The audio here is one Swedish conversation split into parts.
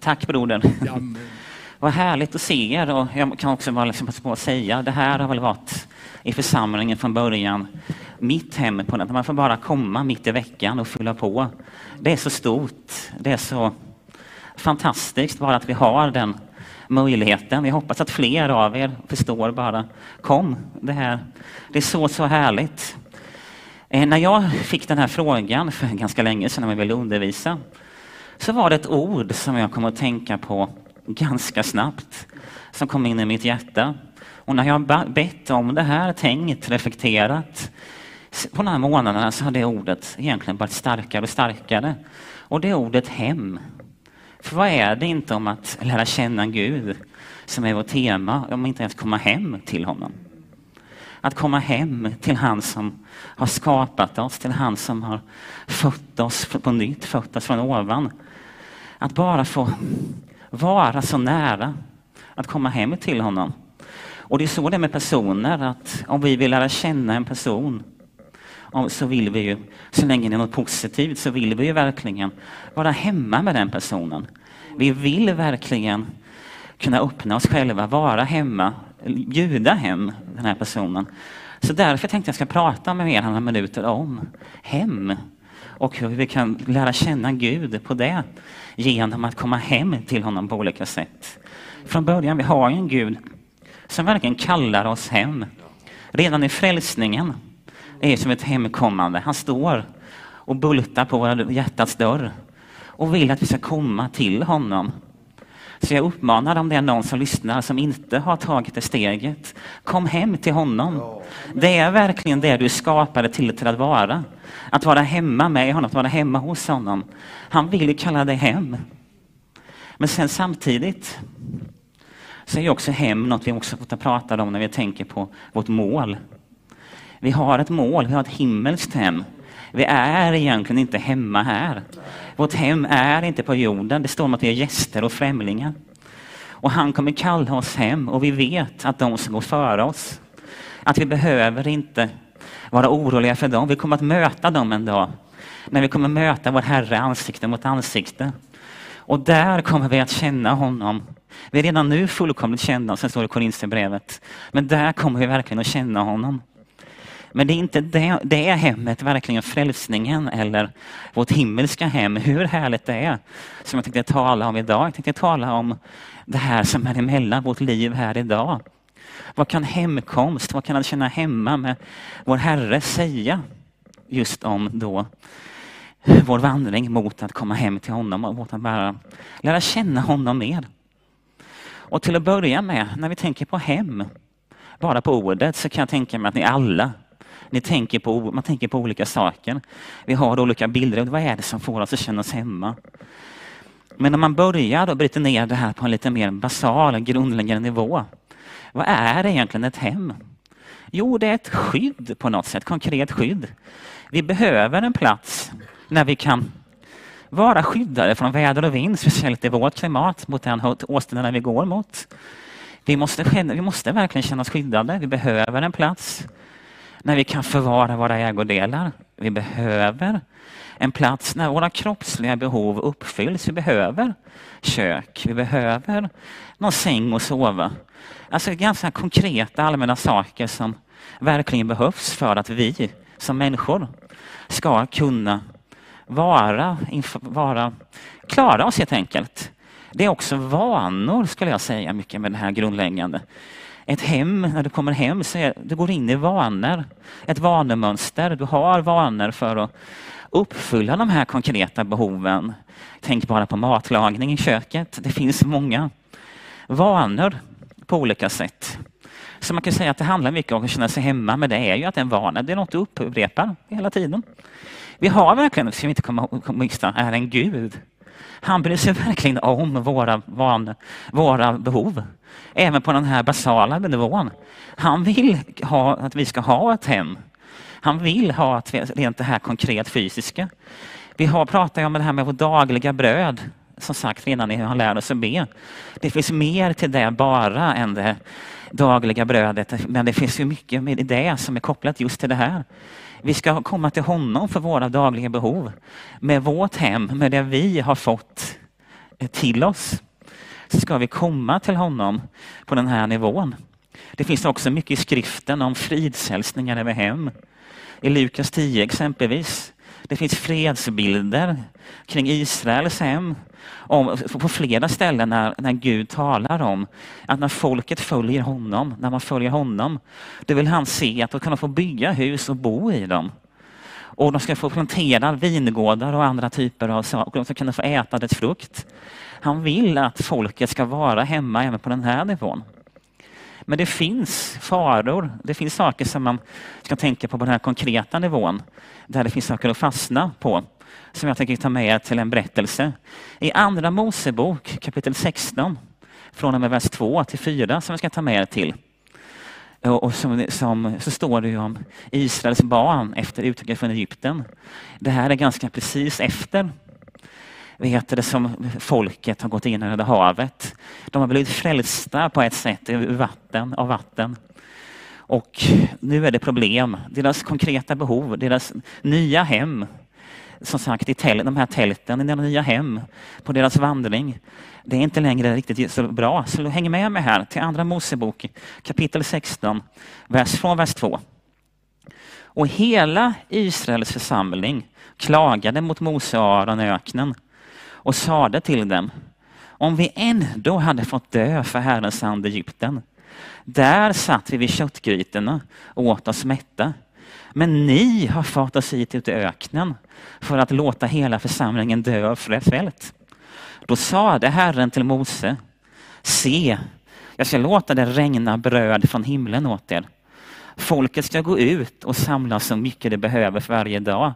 Tack brodern. Jamen. Vad härligt att se er och jag kan också bara liksom passa på att säga, det här har väl varit i församlingen från början mitt hem på det. Man får bara komma mitt i veckan och fylla på. Det är så stort. Det är så fantastiskt bara att vi har den möjligheten. Jag hoppas att fler av er förstår bara. Kom, det här. Det är så, så härligt. Eh, när jag fick den här frågan för ganska länge sedan när jag ville undervisa så var det ett ord som jag kom att tänka på ganska snabbt som kom in i mitt hjärta. Och när jag bett om det här, tänkt, reflekterat på de här månaderna så har det ordet egentligen varit starkare och starkare. Och det är ordet hem. För vad är det inte om att lära känna Gud som är vårt tema, om inte ens komma hem till honom? Att komma hem till han som har skapat oss, till han som har fött oss på nytt, fött oss från ovan. Att bara få vara så nära, att komma hem till honom. Och det är så det är med personer, att om vi vill lära känna en person så vill vi ju, så länge det är något positivt, så vill vi ju verkligen vara hemma med den personen. Vi vill verkligen kunna öppna oss själva, vara hemma, bjuda hem den här personen. Så därför tänkte jag ska prata med er några minuter om hem och hur vi kan lära känna Gud på det genom att komma hem till honom på olika sätt. Från början, vi har en Gud som verkligen kallar oss hem. Redan i frälsningen är som ett hemkommande. Han står och bultar på våra hjärtats dörr och vill att vi ska komma till honom. Så jag uppmanar om det är någon som lyssnar som inte har tagit det steget. Kom hem till honom. Det är verkligen det du skapade till, till att vara. Att vara hemma med honom, att vara hemma hos honom. Han vill ju kalla dig hem. Men sen samtidigt så är ju också hem något vi också får prata om när vi tänker på vårt mål. Vi har ett mål, vi har ett himmelskt hem. Vi är egentligen inte hemma här. Vårt hem är inte på jorden. Det står om att vi är gäster och främlingar. Och han kommer kalla oss hem och vi vet att de ska gå före oss. Att vi behöver inte vara oroliga för dem. Vi kommer att möta dem en dag. När vi kommer möta vår Herre ansikte mot ansikte. Och där kommer vi att känna honom. Vi är redan nu fullkomligt kända, som står det i Korinthierbrevet. Men där kommer vi verkligen att känna honom. Men det är inte det, det är hemmet, verkligen frälsningen eller vårt himmelska hem, hur härligt det är, som jag tänkte tala om idag. Jag tänkte tala om det här som är emellan vårt liv här idag. Vad kan hemkomst, vad kan att känna hemma med vår Herre säga just om då vår vandring mot att komma hem till honom och mot att bara lära känna honom mer. Och till att börja med, när vi tänker på hem, bara på ordet, så kan jag tänka mig att ni alla ni tänker på, man tänker på olika saker. Vi har olika bilder. Vad är det som får oss att känna oss hemma? Men när man börjar och bryter ner det här på en lite mer basal, grundläggande nivå. Vad är egentligen ett hem? Jo, det är ett skydd på något sätt, konkret skydd. Vi behöver en plats när vi kan vara skyddade från väder och vind, speciellt i vårt klimat, mot den årstiderna vi går mot. Vi måste, vi måste verkligen känna oss skyddade. Vi behöver en plats när vi kan förvara våra ägodelar. Vi behöver en plats när våra kroppsliga behov uppfylls. Vi behöver kök, vi behöver någon säng att sova. Alltså ganska konkreta allmänna saker som verkligen behövs för att vi som människor ska kunna vara, vara klara oss helt enkelt. Det är också vanor skulle jag säga mycket med det här grundläggande ett hem, när du kommer hem, så är, du går in i vanor. Ett vanemönster. Du har vanor för att uppfylla de här konkreta behoven. Tänk bara på matlagning i köket. Det finns många vanor på olika sätt. Så man kan säga att det handlar mycket om att känna sig hemma, men det är ju att en vana. Det är något du upprepar hela tiden. Vi har verkligen, ska vi inte komma ihåg, är en Gud. Han bryr sig verkligen om våra, van, våra behov även på den här basala nivån. Han vill ha, att vi ska ha ett hem. Han vill ha att vi, rent det här konkret fysiska. Vi har pratat om det här med vårt dagliga bröd. Som sagt, redan ni har lärt oss att be. Det finns mer till det bara än det dagliga brödet. Men det finns ju mycket med det som är kopplat just till det här. Vi ska komma till honom för våra dagliga behov. Med vårt hem, med det vi har fått eh, till oss så ska vi komma till honom på den här nivån. Det finns också mycket i skriften om fridshälsningar över hem. I Lukas 10 exempelvis. Det finns fredsbilder kring Israels hem. Om, på flera ställen när, när Gud talar om att när folket följer honom, när man följer honom, då vill han se att de kan få bygga hus och bo i dem. Och de ska få plantera vingårdar och andra typer av saker. De ska kunna få äta dess frukt. Han vill att folket ska vara hemma även på den här nivån. Men det finns faror. Det finns saker som man ska tänka på på den här konkreta nivån. Där det finns saker att fastna på. Som jag tänker ta med er till en berättelse. I Andra Mosebok kapitel 16 från och med vers 2 till 4 som jag ska ta med er till. Och som, som, så står det ju om Israels barn efter uttåget från Egypten. Det här är ganska precis efter vet det som folket har gått in i Röda havet. De har blivit frälsta på ett sätt ur vatten, av vatten. Och nu är det problem. Deras konkreta behov, deras nya hem, som sagt i tält, de här tälten, i deras nya hem på deras vandring. Det är inte längre riktigt så bra. Så häng med mig här till Andra Mosebok kapitel 16, vers, från vers 2. Och hela Israels församling klagade mot Mose och Aron i öknen och sade till dem, om vi ändå hade fått dö för Herrens hand Egypten, där satt vi vid köttgrytorna och åt oss mätta. Men ni har fått oss hit ut i öknen för att låta hela församlingen dö av svält. Då sade Herren till Mose, se, jag ska låta det regna bröd från himlen åt er. Folket ska gå ut och samla så mycket det behöver för varje dag.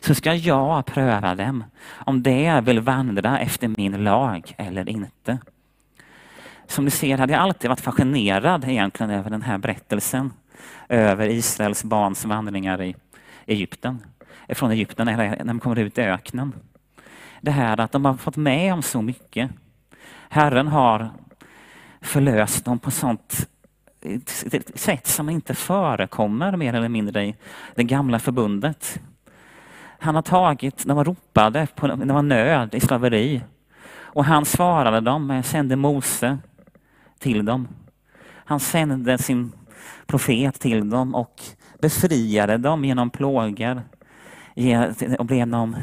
Så ska jag pröva dem om de vill vandra efter min lag eller inte. Som ni ser hade jag alltid varit fascinerad egentligen över den här berättelsen. Över Israels barns vandringar i Egypten. Från Egypten när de kommer ut i öknen. Det här att de har fått med om så mycket. Herren har förlöst dem på sånt sätt som inte förekommer mer eller mindre i det gamla förbundet. Han har tagit, de ropade på, det var nöd i slaveri. Och han svarade dem, sände Mose till dem. Han sände sin profet till dem och befriade dem genom plågor. Och genom,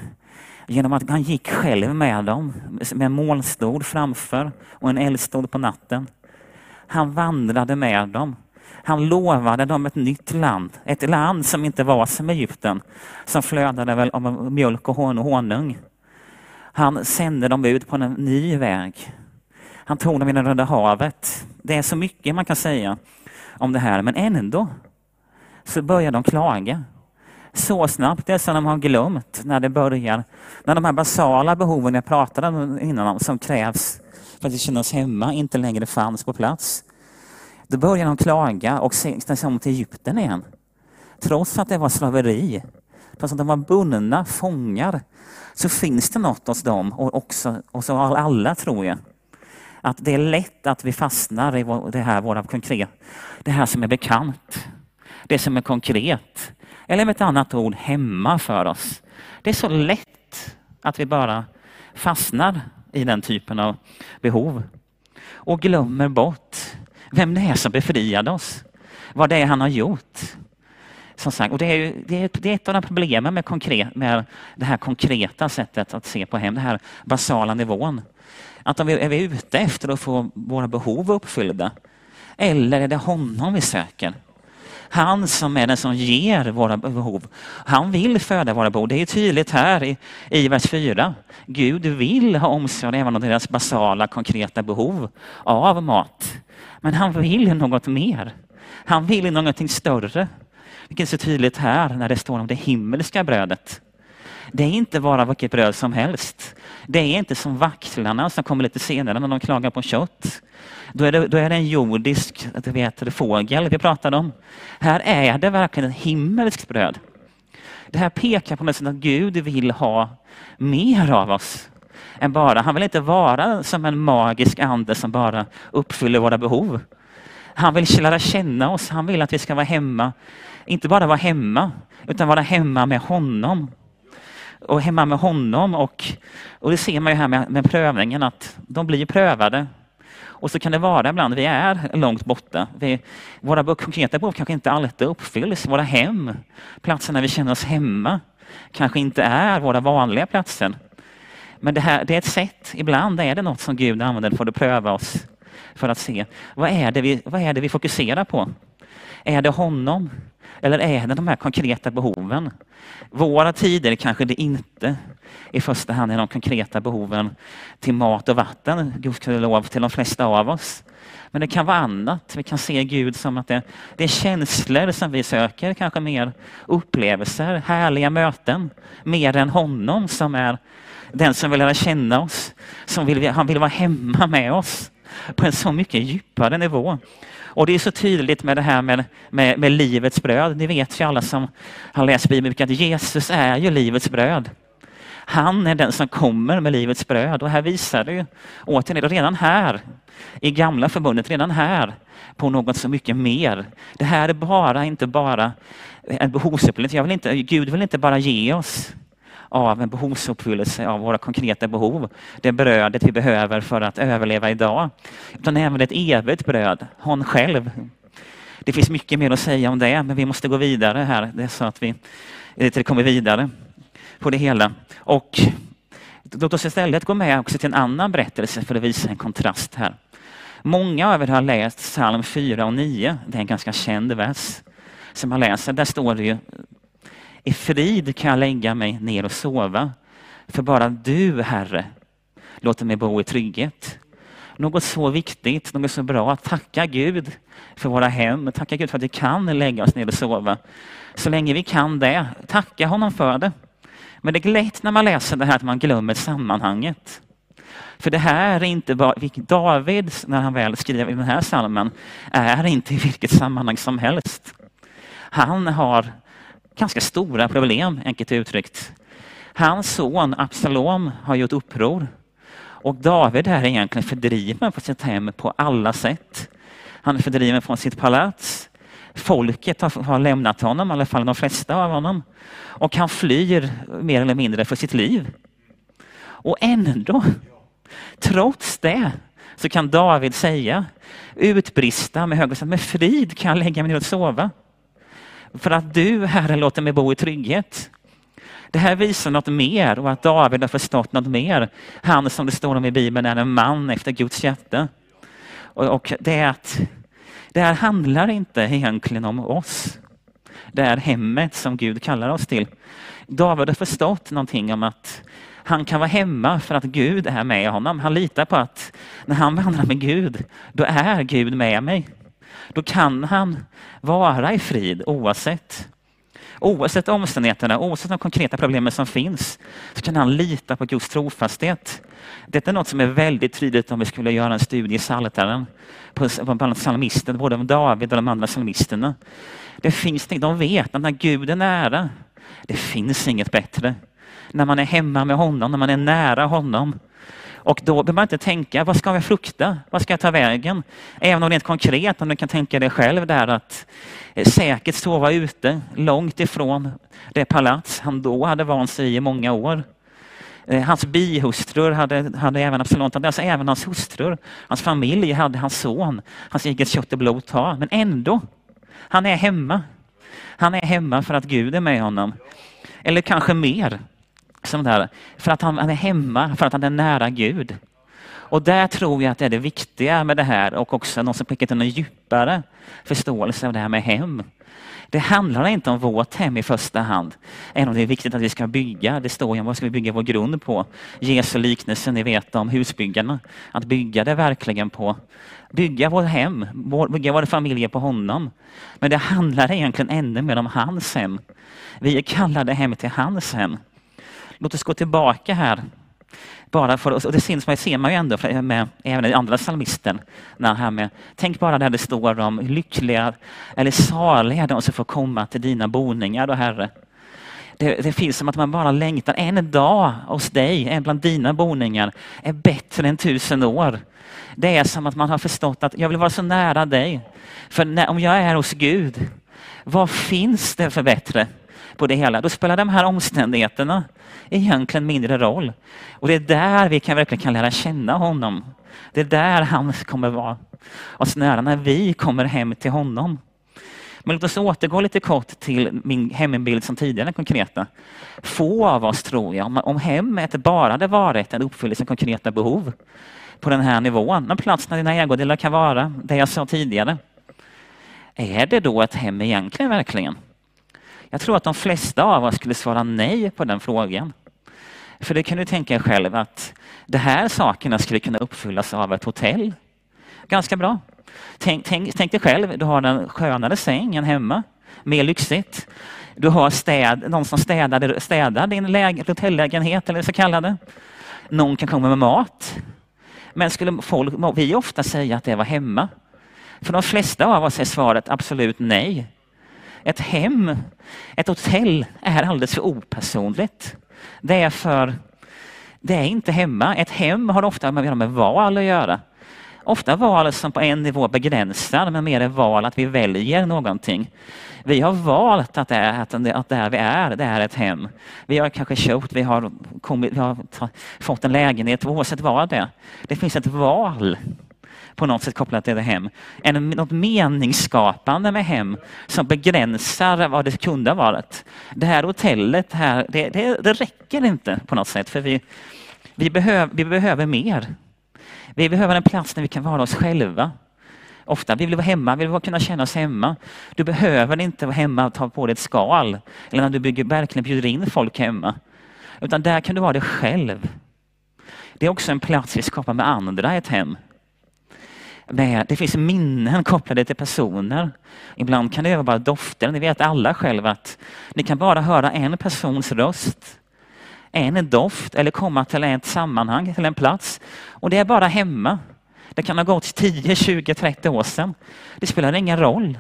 genom att han gick själv med dem med en molnstol framför och en eldstod på natten. Han vandrade med dem. Han lovade dem ett nytt land, ett land som inte var som Egypten, som flödade väl av mjölk och honung. Han sände dem ut på en ny väg. Han tog dem i det Röda havet. Det är så mycket man kan säga om det här, men ändå så börjar de klaga. Så snabbt, det är som de har glömt när det börjar. När de här basala behoven jag pratade om innan, som krävs för att vi kände oss hemma, inte längre fanns på plats. Då började de klaga och ställa sig om till Egypten igen. Trots att det var slaveri, trots att de var bundna fångar, så finns det något hos dem och också hos alla tror jag. Att det är lätt att vi fastnar i det här, våra konkret, det här som är bekant. Det som är konkret. Eller med ett annat ord, hemma för oss. Det är så lätt att vi bara fastnar i den typen av behov och glömmer bort vem det är som befriade oss. Vad det är han har gjort. Som sagt, och det, är, det, är, det är ett av de problemen med, konkret, med det här konkreta sättet att se på hem, den här basala nivån. Att om vi, är vi ute efter att få våra behov uppfyllda? Eller är det honom vi söker? Han som är den som ger våra behov. Han vill föda våra behov. Det är tydligt här i, i vers 4. Gud vill ha omsorg även om deras basala konkreta behov av mat. Men han vill något mer. Han vill någonting större. Vilket är så tydligt här när det står om det himmelska brödet. Det är inte bara vilket bröd som helst. Det är inte som vaktlarna som kommer lite senare när de klagar på kött. Då är det, då är det en jordisk du vet, fågel vi pratar om. Här är det verkligen ett himmelskt bröd. Det här pekar på något sätt att Gud vill ha mer av oss än bara, han vill inte vara som en magisk ande som bara uppfyller våra behov. Han vill lära känna oss, han vill att vi ska vara hemma. Inte bara vara hemma, utan vara hemma med honom och hemma med honom. Och, och det ser man ju här med, med prövningen att de blir prövade. Och så kan det vara ibland, vi är långt borta. Vi, våra konkreta behov kanske inte alltid uppfylls. Våra hem, platserna vi känner oss hemma, kanske inte är våra vanliga platser. Men det, här, det är ett sätt, ibland är det något som Gud använder för att pröva oss. För att se, vad är det vi, vad är det vi fokuserar på? Är det honom? Eller är det de här konkreta behoven? Våra tider kanske det inte i första hand är de konkreta behoven till mat och vatten, gudskelov till de flesta av oss. Men det kan vara annat. Vi kan se Gud som att det, det är känslor som vi söker, kanske mer upplevelser, härliga möten, mer än honom som är den som vill lära känna oss. Som vill, han vill vara hemma med oss på en så mycket djupare nivå. Och det är så tydligt med det här med, med, med livets bröd. Ni vet ju alla som har läst Bibeln att Jesus är ju livets bröd. Han är den som kommer med livets bröd och här visar det ju återigen redan här i gamla förbundet, redan här på något så mycket mer. Det här är bara inte bara en behovsupplevelse. Gud vill inte bara ge oss av en behovsuppfyllelse av våra konkreta behov. Det brödet vi behöver för att överleva idag. Utan även ett evigt bröd, hon själv. Det finns mycket mer att säga om det, men vi måste gå vidare här. Det är så att vi det kommer vidare på det hela. Och låt oss istället gå med också till en annan berättelse för att visa en kontrast här. Många av er har läst psalm 4 och 9. Det är en ganska känd vers som man läser. Där står det ju i frid kan jag lägga mig ner och sova, för bara du, Herre, låter mig bo i trygghet. Något så viktigt, något så bra. att Tacka Gud för våra hem, tacka Gud för att vi kan lägga oss ner och sova. Så länge vi kan det, tacka honom för det. Men det är lätt när man läser det här att man glömmer sammanhanget. För det här är inte bara, David, när han väl skriver i den här salmen, är inte i vilket sammanhang som helst. Han har ganska stora problem, enkelt uttryckt. Hans son Absalom har gjort uppror och David är egentligen fördriven från sitt hem på alla sätt. Han är fördriven från sitt palats. Folket har, har lämnat honom, i alla fall de flesta av honom. Och han flyr mer eller mindre för sitt liv. Och ändå, trots det, så kan David säga, utbrista med högsta med frid kan jag lägga mig ner och sova för att du, Herre, låter mig bo i trygghet. Det här visar något mer och att David har förstått något mer. Han som det står om i Bibeln är en man efter Guds hjärta. Och, och det är att det här handlar inte egentligen om oss. Det är hemmet som Gud kallar oss till. David har förstått någonting om att han kan vara hemma för att Gud är med honom. Han litar på att när han vandrar med Gud, då är Gud med mig. Då kan han vara i frid oavsett. Oavsett omständigheterna, oavsett de konkreta problemen som finns, så kan han lita på Guds trofasthet. Detta är något som är väldigt tydligt om vi skulle göra en studie i Psaltaren, på på psalmisten, både om David och de andra psalmisterna. Det finns, de vet att när Gud är nära, det finns inget bättre. När man är hemma med honom, när man är nära honom, och då behöver man inte tänka, vad ska jag frukta? Vad ska jag ta vägen? Även om rent konkret, om du kan tänka dig själv där att eh, säkert sova ute, långt ifrån det palats han då hade vant sig i i många år. Eh, hans bihustrur hade, hade även Absalom, alltså även hans hustrur, hans familj hade hans son, hans eget kött och blod ta. Men ändå, han är hemma. Han är hemma för att Gud är med honom. Eller kanske mer som där, för att han är hemma, för att han är nära Gud. Och där tror jag att det är det viktiga med det här och också något som pekar till en djupare förståelse av det här med hem. Det handlar inte om vårt hem i första hand, även om det är viktigt att vi ska bygga. Det står ju om vad ska vi bygga vår grund på. Jesu liknelse, ni vet om husbyggarna. Att bygga det verkligen på, bygga vårt hem, bygga våra familjer på honom. Men det handlar egentligen ännu mer om hans hem. Vi är kallade hem till hans hem. Låt oss gå tillbaka här. Bara för och det syns, ser man ju ändå med, även i andra psalmisten. Här med, tänk bara där det står om lyckliga eller saliga de som får komma till dina boningar, då, Herre. Det, det finns som att man bara längtar. En dag hos dig, en bland dina boningar, är bättre än tusen år. Det är som att man har förstått att jag vill vara så nära dig. För när, om jag är hos Gud, vad finns det för bättre? På det hela. Då spelar de här omständigheterna egentligen mindre roll. Och det är där vi kan verkligen kan lära känna honom. Det är där han kommer vara oss nära, när vi kommer hem till honom. Men låt oss återgå lite kort till min hembild som tidigare konkreta. Få av oss tror jag, om hemmet bara hade varit en uppfyllelse av konkreta behov på den här nivån, en plats där dina ägodelar kan vara, det jag sa tidigare. Är det då ett hem egentligen verkligen? Jag tror att de flesta av oss skulle svara nej på den frågan. För det kan du tänka själv att de här sakerna skulle kunna uppfyllas av ett hotell. Ganska bra. Tänk, tänk, tänk dig själv, du har en skönare säng än hemma. Mer lyxigt. Du har städ, någon som städar, städar din läge, hotellägenhet eller så kallade. Någon kan komma med mat. Men skulle folk, vi ofta säga att det var hemma? För de flesta av oss är svaret absolut nej. Ett hem, ett hotell är alldeles för opersonligt. Det är för, det är inte hemma. Ett hem har ofta med, med val att göra. Ofta val som på en nivå begränsar, men mer är val att vi väljer någonting. Vi har valt att, det är, att, där vi är, det är ett hem. Vi har kanske köpt, vi har, kommit, vi har fått en lägenhet, oavsett vad det är. Det finns ett val på något sätt kopplat till det hem. En, något meningsskapande med hem som begränsar vad det kunde ha varit. Det här hotellet här, det, det, det räcker inte på något sätt för vi, vi, behöv, vi behöver mer. Vi behöver en plats där vi kan vara oss själva. Ofta vill vi vara hemma, vi vill kunna känna oss hemma. Du behöver inte vara hemma och ta på dig ett skal eller när du bygger, verkligen bjuder in folk hemma. Utan där kan du vara dig själv. Det är också en plats vi skapar med andra, ett hem. Det finns minnen kopplade till personer. Ibland kan det vara bara dofter. Ni vet alla själva att ni kan bara höra en persons röst en doft eller komma till ett sammanhang, till en plats. Och det är bara hemma. Det kan ha gått 10, 20, 30 år sedan. Det spelar ingen roll.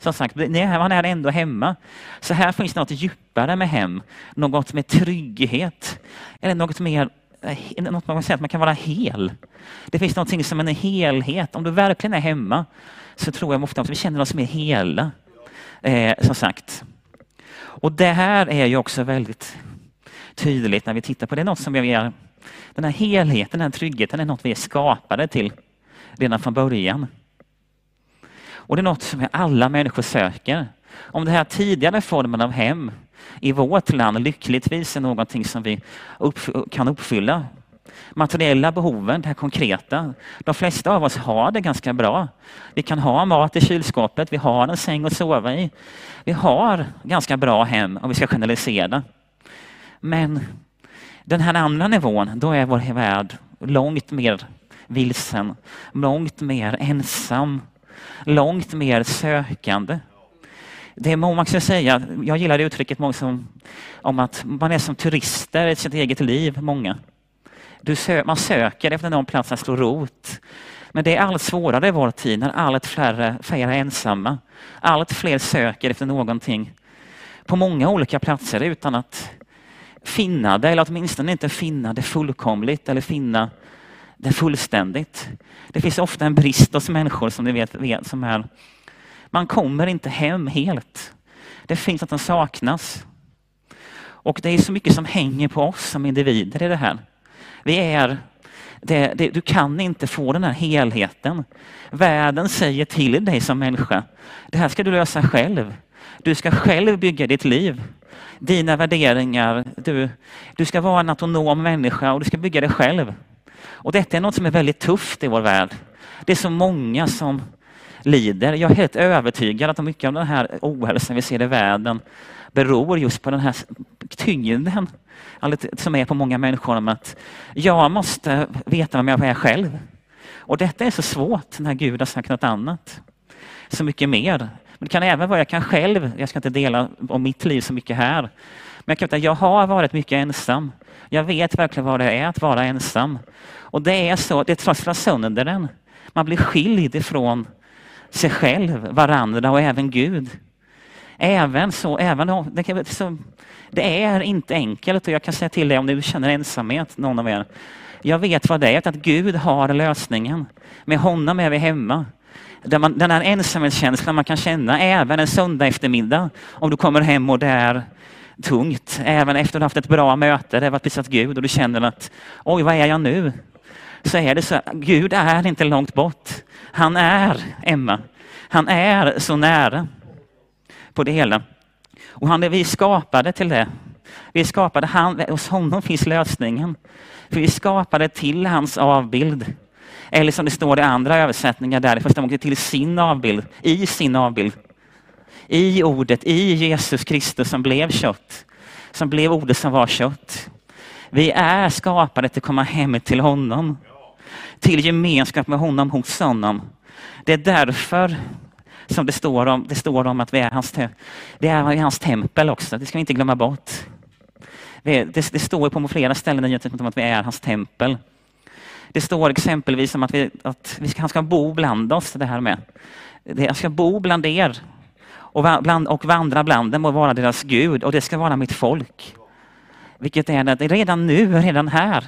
Som sagt, man är ändå hemma. Så här finns något djupare med hem. Något med trygghet. Eller något mer Eh, något man kan säga att man kan vara hel. Det finns någonting som en helhet. Om du verkligen är hemma så tror jag ofta att vi känner oss mer hela. Eh, som sagt. Och det här är ju också väldigt tydligt när vi tittar på det. är något som vi är, den här helheten, den här tryggheten är något vi är skapade till redan från början. Och det är något som alla människor söker. Om den här tidigare formen av hem i vårt land lyckligtvis är någonting som vi upp, kan uppfylla. Materiella behoven, det här konkreta. De flesta av oss har det ganska bra. Vi kan ha mat i kylskåpet, vi har en säng att sova i. Vi har ganska bra hem om vi ska generalisera. Men den här andra nivån, då är vår värld långt mer vilsen, långt mer ensam, långt mer sökande. Det är man ska säga, jag gillar det uttrycket många som, om att man är som turister i sitt eget liv, många. Du sö man söker efter någon plats att slå rot. Men det är allt svårare i vår tid när allt färre, färre är ensamma. Allt fler söker efter någonting på många olika platser utan att finna det, eller åtminstone inte finna det fullkomligt eller finna det fullständigt. Det finns ofta en brist hos människor som ni vet, vet som är, man kommer inte hem helt. Det finns att den saknas. Och det är så mycket som hänger på oss som individer i det här. Vi är, det, det, du kan inte få den här helheten. Världen säger till dig som människa, det här ska du lösa själv. Du ska själv bygga ditt liv dina värderingar. Du, du ska vara en autonom människa och du ska bygga det själv. Och detta är något som är väldigt tufft i vår värld. Det är så många som lider. Jag är helt övertygad att mycket av den här ohälsan vi ser i världen beror just på den här tyngden som är på många människor om att jag måste veta vem jag är själv. Och detta är så svårt när Gud har sagt något annat. Så mycket mer. Men det kan även vara, jag kan själv, jag ska inte dela om mitt liv så mycket här, men jag, kan, jag har varit mycket ensam. Jag vet verkligen vad det är att vara ensam. Och det är så, det trasslar sönder den. Man blir skild ifrån sig själv, varandra och även Gud. Även så, även om, det, så, det är inte enkelt och jag kan säga till dig om du känner ensamhet, någon av er. Jag vet vad det är, att Gud har lösningen. Med honom är vi hemma. Där man, den här ensamhetskänslan man kan känna även en söndag eftermiddag om du kommer hem och det är tungt. Även efter att du haft ett bra möte, det har varit prisat Gud och du känner att oj, vad är jag nu? Så är det så, att Gud är inte långt bort. Han är Emma. Han är så nära på det hela. Och han är vi skapade till det. Vi skapade, han, hos honom finns lösningen. För vi skapade till hans avbild. Eller som det står i andra översättningar där, första gången till sin avbild, i sin avbild. I ordet, i Jesus Kristus som blev kött. Som blev ordet som var kött. Vi är skapade till att komma hem till honom. Till gemenskap med honom, hos honom. Det är därför som det står om, det står om att vi är hans, det är hans tempel också. Det ska vi inte glömma bort. Det, det, det står på flera ställen i om att vi är hans tempel. Det står exempelvis om att, vi, att vi ska, han ska bo bland oss, det här med. Han ska bo bland er och, bland, och vandra bland dem och vara deras Gud och det ska vara mitt folk. Vilket är det redan nu, redan här.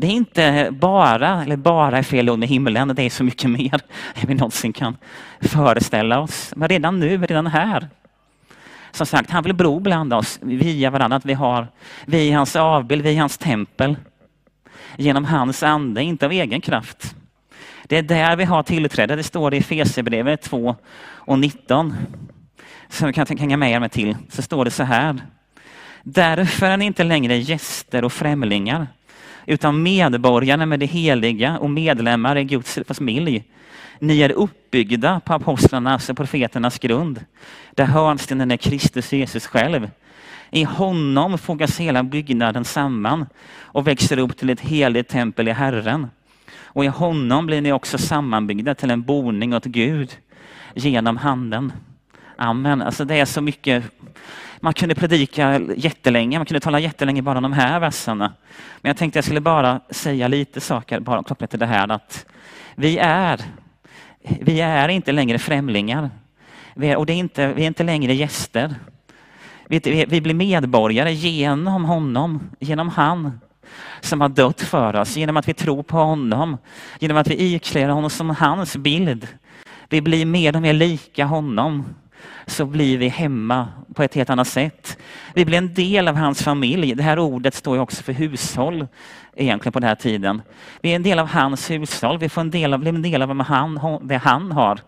Det är inte bara, eller bara är fel ord med himlen, det är så mycket mer än vi någonsin kan föreställa oss. Men redan nu, redan här. Som sagt, han vill bro bland oss via varandra. Vi, har, vi är hans avbild, vi är hans tempel. Genom hans ande, inte av egen kraft. Det är där vi har tillträde. Det står i Efesierbrevet 2 och 19. Som vi kan hänga med er med till. Så står det så här. Därför är ni inte längre gäster och främlingar utan medborgarna med det heliga och medlemmar i Guds familj. Ni är uppbyggda på apostlarnas och profeternas grund, där hörnstenen är Kristus Jesus själv. I honom fogas hela byggnaden samman och växer upp till ett heligt tempel i Herren. Och i honom blir ni också sammanbyggda till en boning åt Gud genom handen. Amen. Alltså det är så mycket man kunde predika jättelänge, man kunde tala jättelänge bara om de här verserna. Men jag tänkte jag skulle bara säga lite saker bara kopplat till det här att vi är, vi är inte längre främlingar. Vi är, och det är inte, vi är inte längre gäster. Vi, vi blir medborgare genom honom, genom han som har dött för oss, genom att vi tror på honom, genom att vi iklär honom som hans bild. Vi blir mer och mer lika honom så blir vi hemma på ett helt annat sätt. Vi blir en del av hans familj. Det här ordet står ju också för hushåll egentligen på den här tiden. Vi är en del av hans hushåll. Vi får en del av, blir en del av vad han, det han har.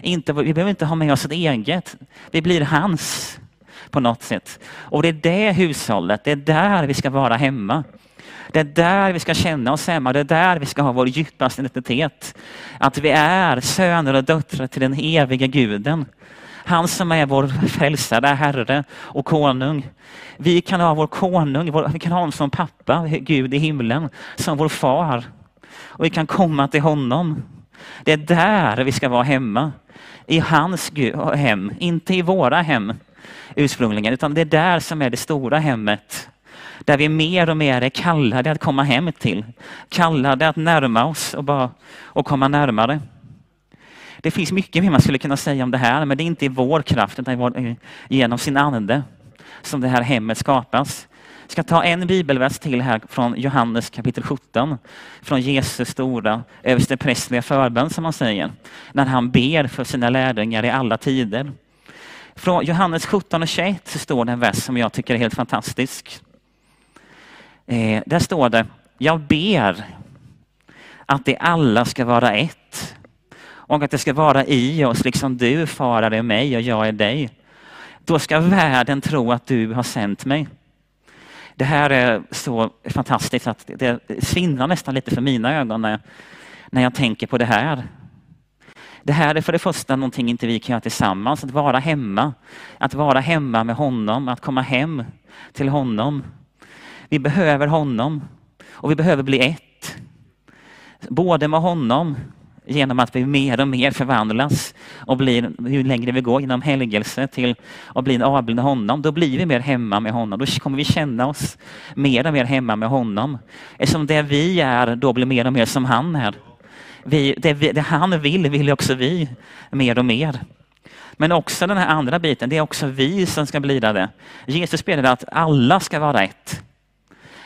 Inte, vi behöver inte ha med oss ett eget. Vi blir hans på något sätt. Och det är det hushållet, det är där vi ska vara hemma. Det är där vi ska känna oss hemma, det är där vi ska ha vår djupaste identitet. Att vi är söner och döttrar till den eviga guden. Han som är vår frälsare, Herre och konung. Vi kan ha vår konung, vi kan ha honom som pappa, Gud i himlen, som vår far. Och vi kan komma till honom. Det är där vi ska vara hemma. I hans hem, inte i våra hem ursprungligen, utan det är där som är det stora hemmet. Där vi mer och mer är kallade att komma hem till. Kallade att närma oss och, bara, och komma närmare. Det finns mycket mer man skulle kunna säga om det här, men det är inte i vår kraft, utan eh, genom sin ande som det här hemmet skapas. Jag ska ta en bibelvers till här från Johannes kapitel 17, från Jesus stora översteprästliga förbön som man säger, när han ber för sina lärjungar i alla tider. Från Johannes 17 och 21 så står det en vers som jag tycker är helt fantastisk. Eh, där står det, jag ber att de alla ska vara ett och att det ska vara i oss, liksom du Far är mig och jag är dig. Då ska världen tro att du har sänt mig. Det här är så fantastiskt att det svindlar nästan lite för mina ögon när, när jag tänker på det här. Det här är för det första någonting inte vi kan göra tillsammans, att vara hemma. Att vara hemma med honom, att komma hem till honom. Vi behöver honom och vi behöver bli ett. Både med honom genom att vi mer och mer förvandlas och blir, ju längre vi går genom helgelse till att bli en avbild av honom, då blir vi mer hemma med honom. Då kommer vi känna oss mer och mer hemma med honom. Eftersom det vi är då blir mer och mer som han är. Vi, det, vi, det han vill, vill också vi mer och mer. Men också den här andra biten, det är också vi som ska bli det. Jesus ber att alla ska vara ett.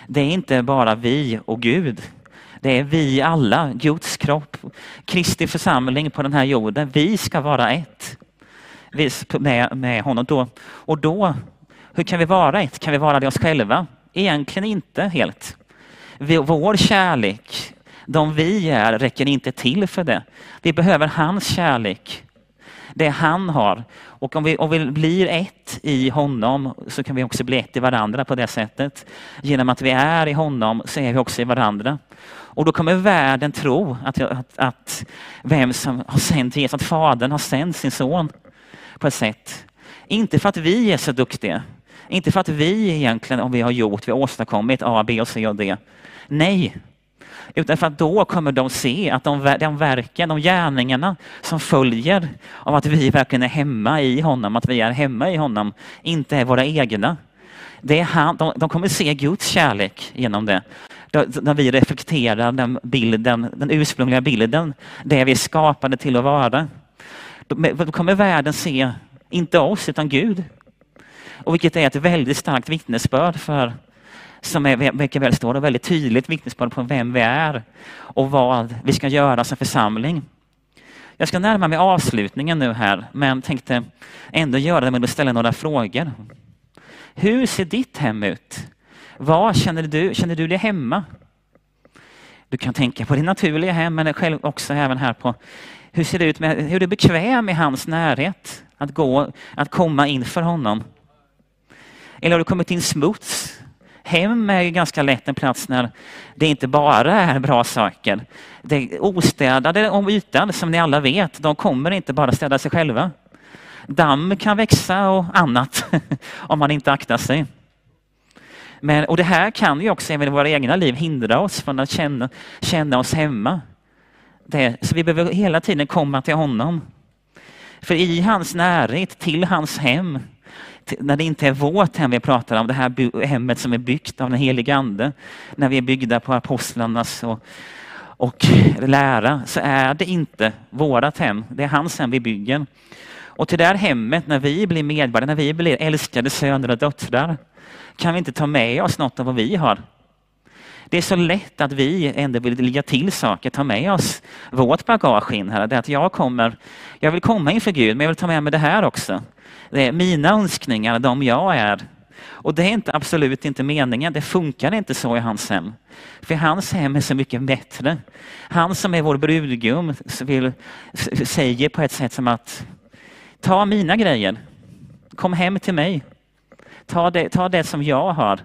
Det är inte bara vi och Gud. Det är vi alla, Guds kropp Kristi församling på den här jorden, vi ska vara ett med, med honom. Då, och då, hur kan vi vara ett? Kan vi vara det oss själva? Egentligen inte helt. Vår kärlek, de vi är, räcker inte till för det. Vi behöver hans kärlek. Det han har. Och om vi, om vi blir ett i honom så kan vi också bli ett i varandra på det sättet. Genom att vi är i honom så är vi också i varandra. Och då kommer världen tro att, att, att vem som har sänt Jesus, att Fadern har sänt sin son på ett sätt. Inte för att vi är så duktiga. Inte för att vi egentligen, om vi har gjort, vi har åstadkommit A, B och C och D. Nej, utan för att då kommer de se att de, de verken, de gärningarna som följer av att vi verkligen är hemma i honom, att vi är hemma i honom, inte är våra egna. Det är han, de, de kommer se Guds kärlek genom det. När vi reflekterar den bilden, den ursprungliga bilden, det vi är skapade till att vara. Då kommer världen se, inte oss, utan Gud. Och vilket är ett väldigt starkt vittnesbörd för som är, mycket väl står och väldigt tydligt vittnesbörd på vem vi är och vad vi ska göra som församling. Jag ska närma mig avslutningen nu här, men tänkte ändå göra det med att ställa några frågor. Hur ser ditt hem ut? Var känner du? Känner du dig hemma? Du kan tänka på ditt naturliga hem, men själv också även här på hur ser det ut med, hur är du bekväm i hans närhet? Att gå, att komma inför honom. Eller har du kommit in smuts? Hem är ju ganska lätt en plats när det inte bara är bra saker. Det ostädade om ytan, som ni alla vet, de kommer inte bara städa sig själva. Damm kan växa och annat om man inte aktar sig. Men, och det här kan ju också även i våra egna liv hindra oss från att känna, känna oss hemma. Det, så vi behöver hela tiden komma till honom. För i hans närhet, till hans hem, när det inte är vårt hem vi pratar om, det här hemmet som är byggt av den helige Ande, när vi är byggda på apostlarnas och, och lära, så är det inte vårt hem. Det är hans hem vi bygger. Och till det här hemmet, när vi blir medborgare, när vi blir älskade söner och döttrar, kan vi inte ta med oss något av vad vi har. Det är så lätt att vi ändå vill ligga till saker, ta med oss vårt bagage in här. Det är att jag kommer, jag vill komma inför Gud, men jag vill ta med mig det här också. Det är mina önskningar, de jag är. Och det är inte, absolut inte meningen. Det funkar inte så i hans hem. För hans hem är så mycket bättre. Han som är vår brudgum vill, säger på ett sätt som att ta mina grejer. Kom hem till mig. Ta det, ta det som jag har.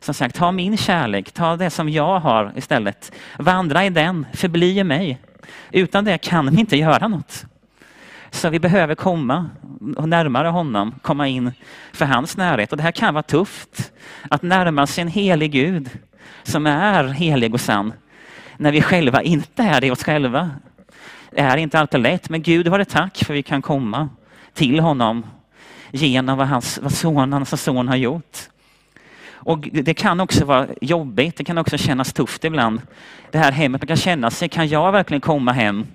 Som sagt, ta min kärlek. Ta det som jag har istället. Vandra i den. Förbli i mig. Utan det kan vi inte göra något. Alltså vi behöver komma närmare honom, komma in för hans närhet. Och det här kan vara tufft. Att närma sig en helig Gud som är helig och sann. När vi själva inte är det oss själva. Det är inte alltid lätt, men Gud var det tack för vi kan komma till honom genom vad, hans, vad sonen, hans son har gjort. Och det kan också vara jobbigt, det kan också kännas tufft ibland. Det här hemmet, man kan känna sig, kan jag verkligen komma hem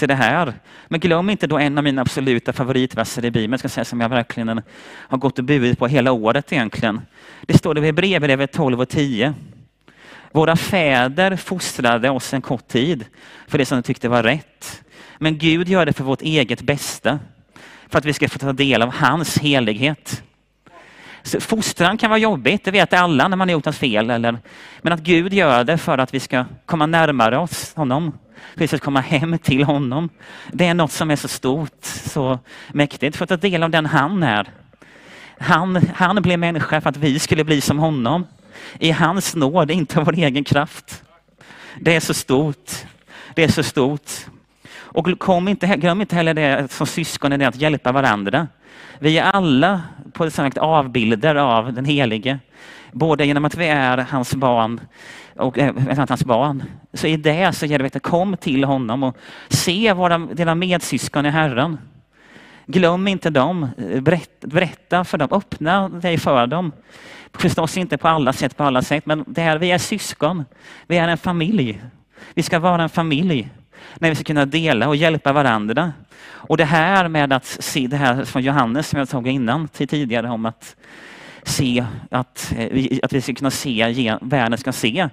till det här. Men glöm inte då en av mina absoluta favoritverser i Bibeln, ska säga, som jag verkligen har gått och burit på hela året egentligen. Det står det i Hebreerbrevet 12 och 10. Våra fäder fostrade oss en kort tid för det som de tyckte var rätt. Men Gud gör det för vårt eget bästa, för att vi ska få ta del av hans helighet. Så fostran kan vara jobbigt, det vet alla när man har gjort något fel. Eller, men att Gud gör det för att vi ska komma närmare oss honom för att komma hem till honom. Det är något som är så stort, så mäktigt, för att ta del av den han är. Han, han blev människa för att vi skulle bli som honom. I hans nåd, inte av vår egen kraft. Det är så stort. Det är så stort. Och kom inte, glöm inte heller det som syskon, är det att hjälpa varandra. Vi är alla på ett sätt avbilder av den helige. Både genom att vi är hans barn och eh, äh, hans barn. Så i det så ger det kom till honom och se våra, dina medsyskon i Herren. Glöm inte dem. Berätta, berätta för dem. Öppna dig för dem. Förstås inte på alla sätt, på alla sätt, men det här, vi är syskon. Vi är en familj. Vi ska vara en familj när vi ska kunna dela och hjälpa varandra. Och det här med att se det här från Johannes som jag tog innan till tidigare om att se att, eh, vi, att vi ska kunna se, världen ska se.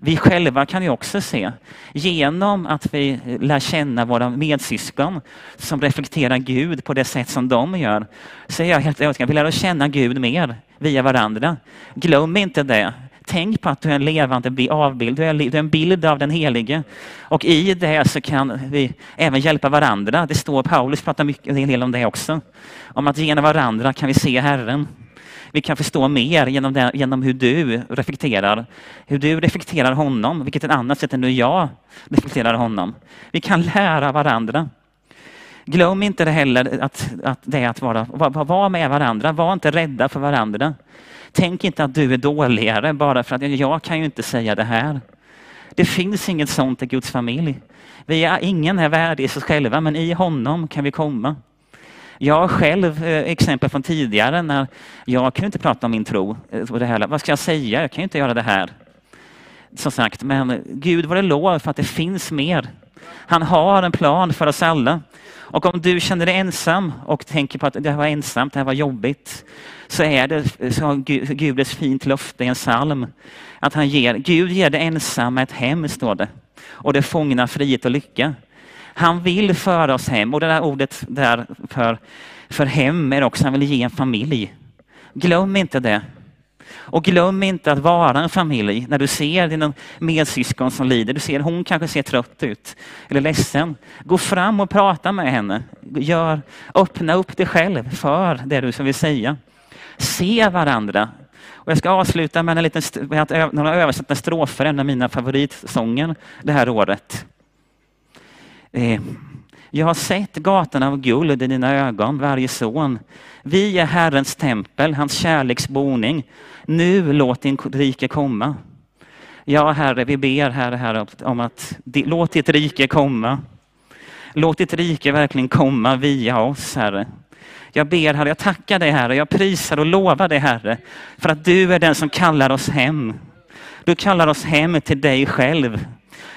Vi själva kan ju också se. Genom att vi lär känna våra medsyskon som reflekterar Gud på det sätt som de gör, så är jag helt övertygad vi lär känna Gud mer via varandra. Glöm inte det. Tänk på att du är en levande avbild, du är en bild av den helige. Och i det så kan vi även hjälpa varandra. Det står, Paulus pratar mycket en del om det också. Om att genom varandra kan vi se Herren. Vi kan förstå mer genom, det, genom hur du reflekterar. Hur du reflekterar honom, vilket är ett annat sätt än hur jag reflekterar honom. Vi kan lära varandra. Glöm inte det heller att, att det är att vara, vara med varandra. Var inte rädda för varandra. Tänk inte att du är dåligare bara för att jag kan ju inte säga det här. Det finns inget sånt i Guds familj. Vi är, ingen är värdig i sig själva, men i honom kan vi komma. Jag har själv eh, exempel från tidigare när jag kunde inte prata om min tro. Eh, det här, vad ska jag säga? Jag kan ju inte göra det här. Som sagt, men Gud var det lov för att det finns mer. Han har en plan för oss alla. Och om du känner dig ensam och tänker på att det här var ensamt, det här var jobbigt, så är det så Gud ett fint löfte i en psalm. Att han ger, Gud ger det ensamma ett hem, står det. Och det fångna frihet och lycka. Han vill föra oss hem och det där ordet där för, för hem är också, han vill ge en familj. Glöm inte det. Och glöm inte att vara en familj när du ser dina medsyskon som lider. Du ser hon kanske ser trött ut eller ledsen. Gå fram och prata med henne. Gör, öppna upp dig själv för det du vill säga. Se varandra. Och jag ska avsluta med en liten, med att några översatta strofer, en av mina favoritsånger det här året. Eh, jag har sett gatan av guld i dina ögon, varje son. Vi är Herrens tempel, hans kärleks boning. Nu låt din rike komma. Ja, Herre, vi ber Herre, herre om att låt ditt rike komma. Låt ditt rike verkligen komma via oss, Herre. Jag ber Herre, jag tackar dig Herre, jag prisar och lovar dig Herre, för att du är den som kallar oss hem. Du kallar oss hem till dig själv.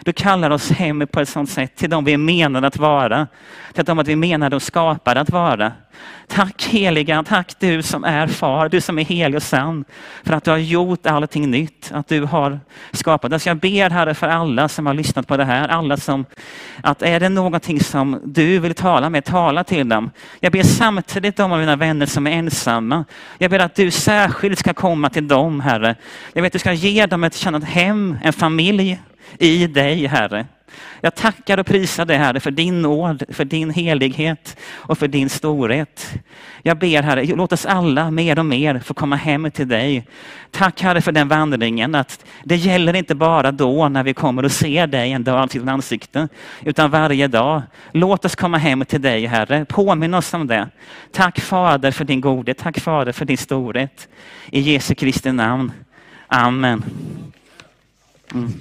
Du kallar oss hem på ett sådant sätt till dem vi är menade att vara. Till dem att vi är menade och skapade att vara. Tack heliga, tack du som är far, du som är helig och sann. För att du har gjort allting nytt, att du har skapat oss. Jag ber Herre för alla som har lyssnat på det här, alla som, att är det någonting som du vill tala med, tala till dem. Jag ber samtidigt om mina vänner som är ensamma. Jag ber att du särskilt ska komma till dem, Herre. Jag vet att du ska ge dem ett kännande hem, en familj, i dig, Herre. Jag tackar och prisar dig, Herre, för din nåd, för din helighet och för din storhet. Jag ber, Herre, låt oss alla mer och mer få komma hem till dig. Tack, Herre, för den vandringen, att det gäller inte bara då när vi kommer och ser dig en dag till ansikte, utan varje dag. Låt oss komma hem till dig, Herre. Påminn oss om det. Tack, Fader, för din godhet. Tack, Fader, för din storhet. I Jesu Kristi namn. Amen. Mm.